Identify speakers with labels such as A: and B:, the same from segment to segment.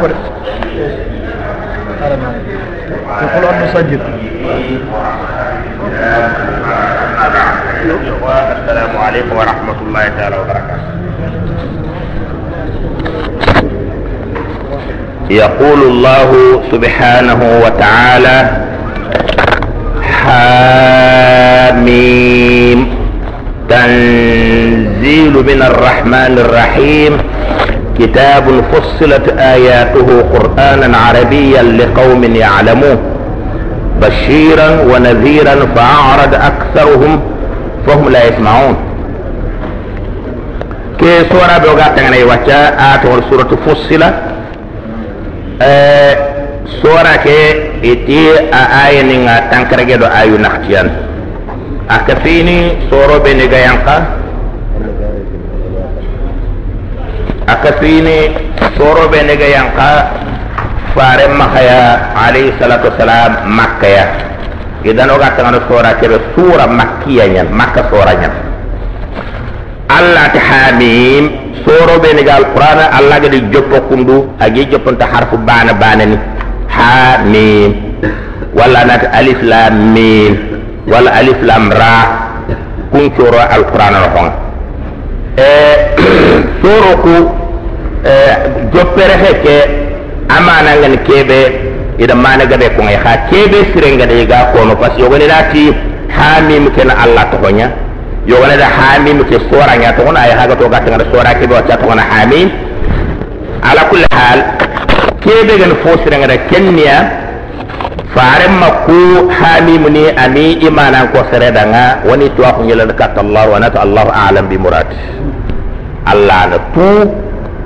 A: ko de يقول أن نسجل
B: السلام عليكم ورحمة الله تعالى وبركاته يقول الله سبحانه وتعالى حاميم. تنزيل من الرحمن الرحيم. كتاب فصلت آياته قرآنا عربيا لقوم يعلمون بشيرا ونذيرا فأعرض أكثرهم فهم لا يسمعون. كي سورة بغاتا غني وجاء آتوا سورة فصلة آه، سورة كي إتي آيان تنكرجدو آيو نختيان أكفيني سورة بنغيانقا gayanka aka fini soro be ne gayanka fare makaya alayhi salatu wassalam makkaya. Idan oga tangano sora ke sura makkiya nyan makka sora nyan allah ta hamim soro be ni gal qur'an allah ga di joppo kundu agi jopponta harfu bana bana ni. Ha mim wala nat alif lam mim. Wala alif lam ra. Kun soro al qur'an no soroku eh, jopperehe ke amanangani kebe ida managabe kuŋe ha kebe sirengada yiga kono. Parce yogoni dati hamim kena allah togonya yogoni da hamim ke soranya togon aye haga to gatangada sora kebe wacca togona hamim ala kulli hal kebe gani fo sirengada kenniya kenya fare makku hamim ni ami imana ko sere danga. Woni to ko nyela ka Allah Allah a'lam bi murad. Allah na tu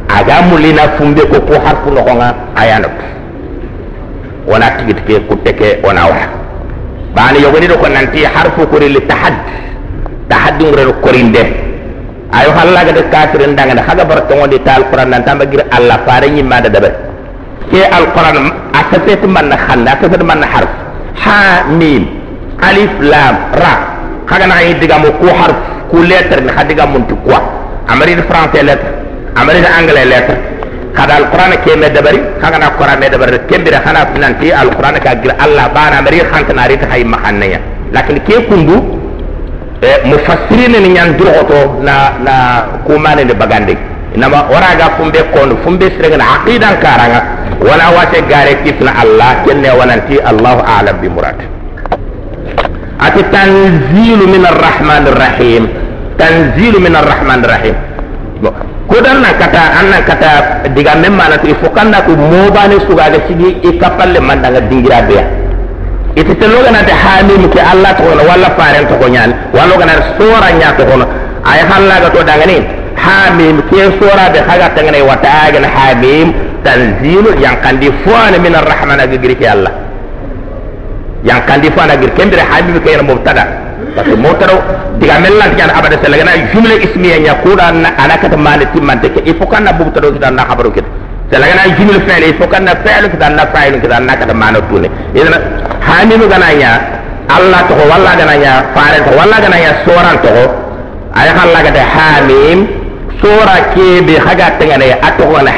B: aga mulina fumbe ko ko harfu no nga ayana wana tigit ke kuteke wana wa bani yogoni do ko nanti harfu ko tahaddi tahaddum rel korinde. Ayo halla ga de kafirin danga da haga bar tongo di tal qur'an nan tamba gir alla fare nyi ma da dabe ke alquran akasai ta manna hanna akasai ta manna harf? Ha mim alif lam ra. Kaga na yi diga mu ko harf ko letter ne hadiga mun tukwa amari da français letter amari da anglais letter. Kada alquran ke me dabari kaga na alquran me dabari kembe da kana finan ti alquran ka gir Allah bana amari khanta na rita hay mahannaya lakin ke kundu eh, mufassirin ni nyan durgoto na na kumane ne bagande nama waraga fumbe kondo fumbe sirega na aqidan karanga wala wate gare kifna allah kenne wananti allahu alam bi murad ati tanzilu min arrahmani irrahim tanzilu min arrahmani irrahim bon kodan nan kata an nan kata diga men mana to i fo kan na ko mobane sugade sigi i kapalle man danga dingira beya ite te loganate hamim ke allah togono walla faren togo ñani walla loganate sora ña togono ay hallaga to dangani hamim ke soraɓe haga tangana watta agana hamim tanzilu yang kandi fuana min arrahman ga giri ke Allah. Yang kandi fuana giri kembere hamim ke yana mubtada. Parce que motaro diga mellan tiyan abada selaga na jumla ismiya nya kuda na anaka ta mane timmante ke il faut kana mubtada kita na khabaru kita. Selaga na jumla fi'l il faut kana fi'l kita na fa'il kita na ka ta mane tune idan hamimu gananya allah to walla gananya faren to walla gananya soran to ay halla gade hamim sura ke bi haga tengane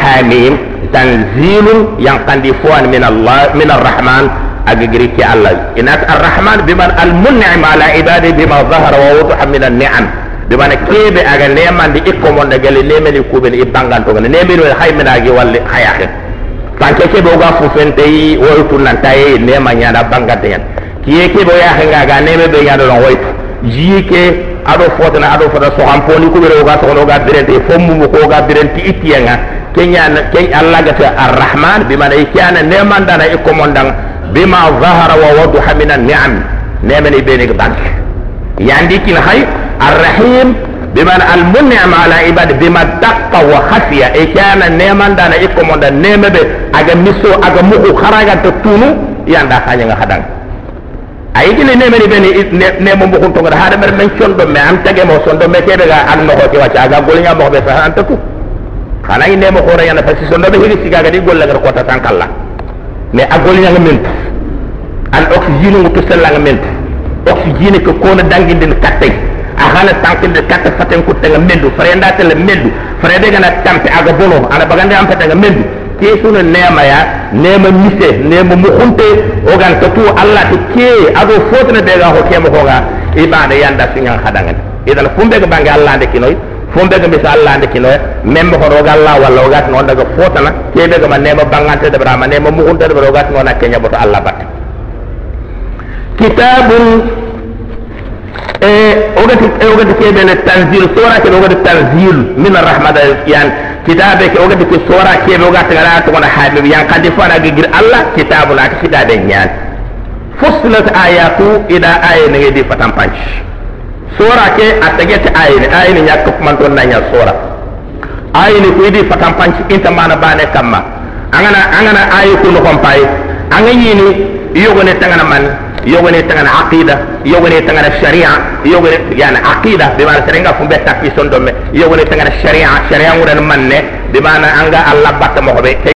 B: hamim تنزيل ينقندي فوان من الله من الرحمن. أجريك الله. إن الرحمن بمن المنعم على عباده بما ظهر ووضح من النعم. بمن كيب أجل نيمان دي إكو من دجل نيمان دي كوبين إبانغان توغن نيمان دي حي من أجي والي حي آخر. فانكي كيب أغا فوفين تي ويتو نانتاي يانا نعم بانغان تيان. كي كيب أغا حي أغا نيمان دي جي كي أدو فوتنا أدو فوتنا. سوحان فوني كوبين أغا سوحان أغا بيرن فومو مكو أغا بيرن تي إتيانا kenya ke Allah ga ta arrahman bima ne kyana ne man dana iko mondang bima zahara wa wadaha min an-ni'am ne meni be ne ga bank yandi kin hay arrahim بمعنى المنعم على عباد بما دق وخفي اي كان نيمان دانا ايكو موندا نيمه بي اغا ميسو اغا موكو خراغا تونو ياندا خانيا خدان ay gile ne meri beni ne mo mbokun to ngada hada mer men condo me am tage mo sondo me kebe ga al no hoti wacha aga gol nya mo be sa khana ne mo khora yana pasi sondo be hiri siga ga di gol la gar kota tankalla me agol nya men al oxygene ngutu sella nga men oxygene ko kona danginde kattay a hana tankinde katta faten kutte nga mendu farenda tele mendu farede gana tampe aga bono. Ana bagande am pete nga mendu ke sunu nema ya. Nema mise nema mukhunte. Ogan to tu allah ti ke. Ado fotna be ga ho ke mo ga ibada yanda singa hadangan. Idan fumbe ga bangi allah de kinoy fumbe ga bisa allah de kinoy membe ko roga allah walla ogat non daga fotana ke be ga ma nema bangante de brama nema mukhunte de roga non akenya boto allah bat kitabun ogati ogati keɓene tanzil sora keɓe ogati tanzil min arrahmata yan. Kitabe ke ogati ko sora keɓe ogati gara togono habib yan. Kadi fo ana gigir allah kitabu naka kitabe ñaan fussilat ayatu ida aya nege di fatan sora ke a tegete ayini ayini ñakka kumanton naña sora ayini ko idi fatan panc inta mana bane kamma. Angana angana ayi kuno kompayi anga ñini yogone tangana man yogone tangana aqida yogone tangana sharia yogone yana aqida be mana serenga fumbe takki son domme yogone tangana sharia sharia ngudan manne be mana anga allah batta mo be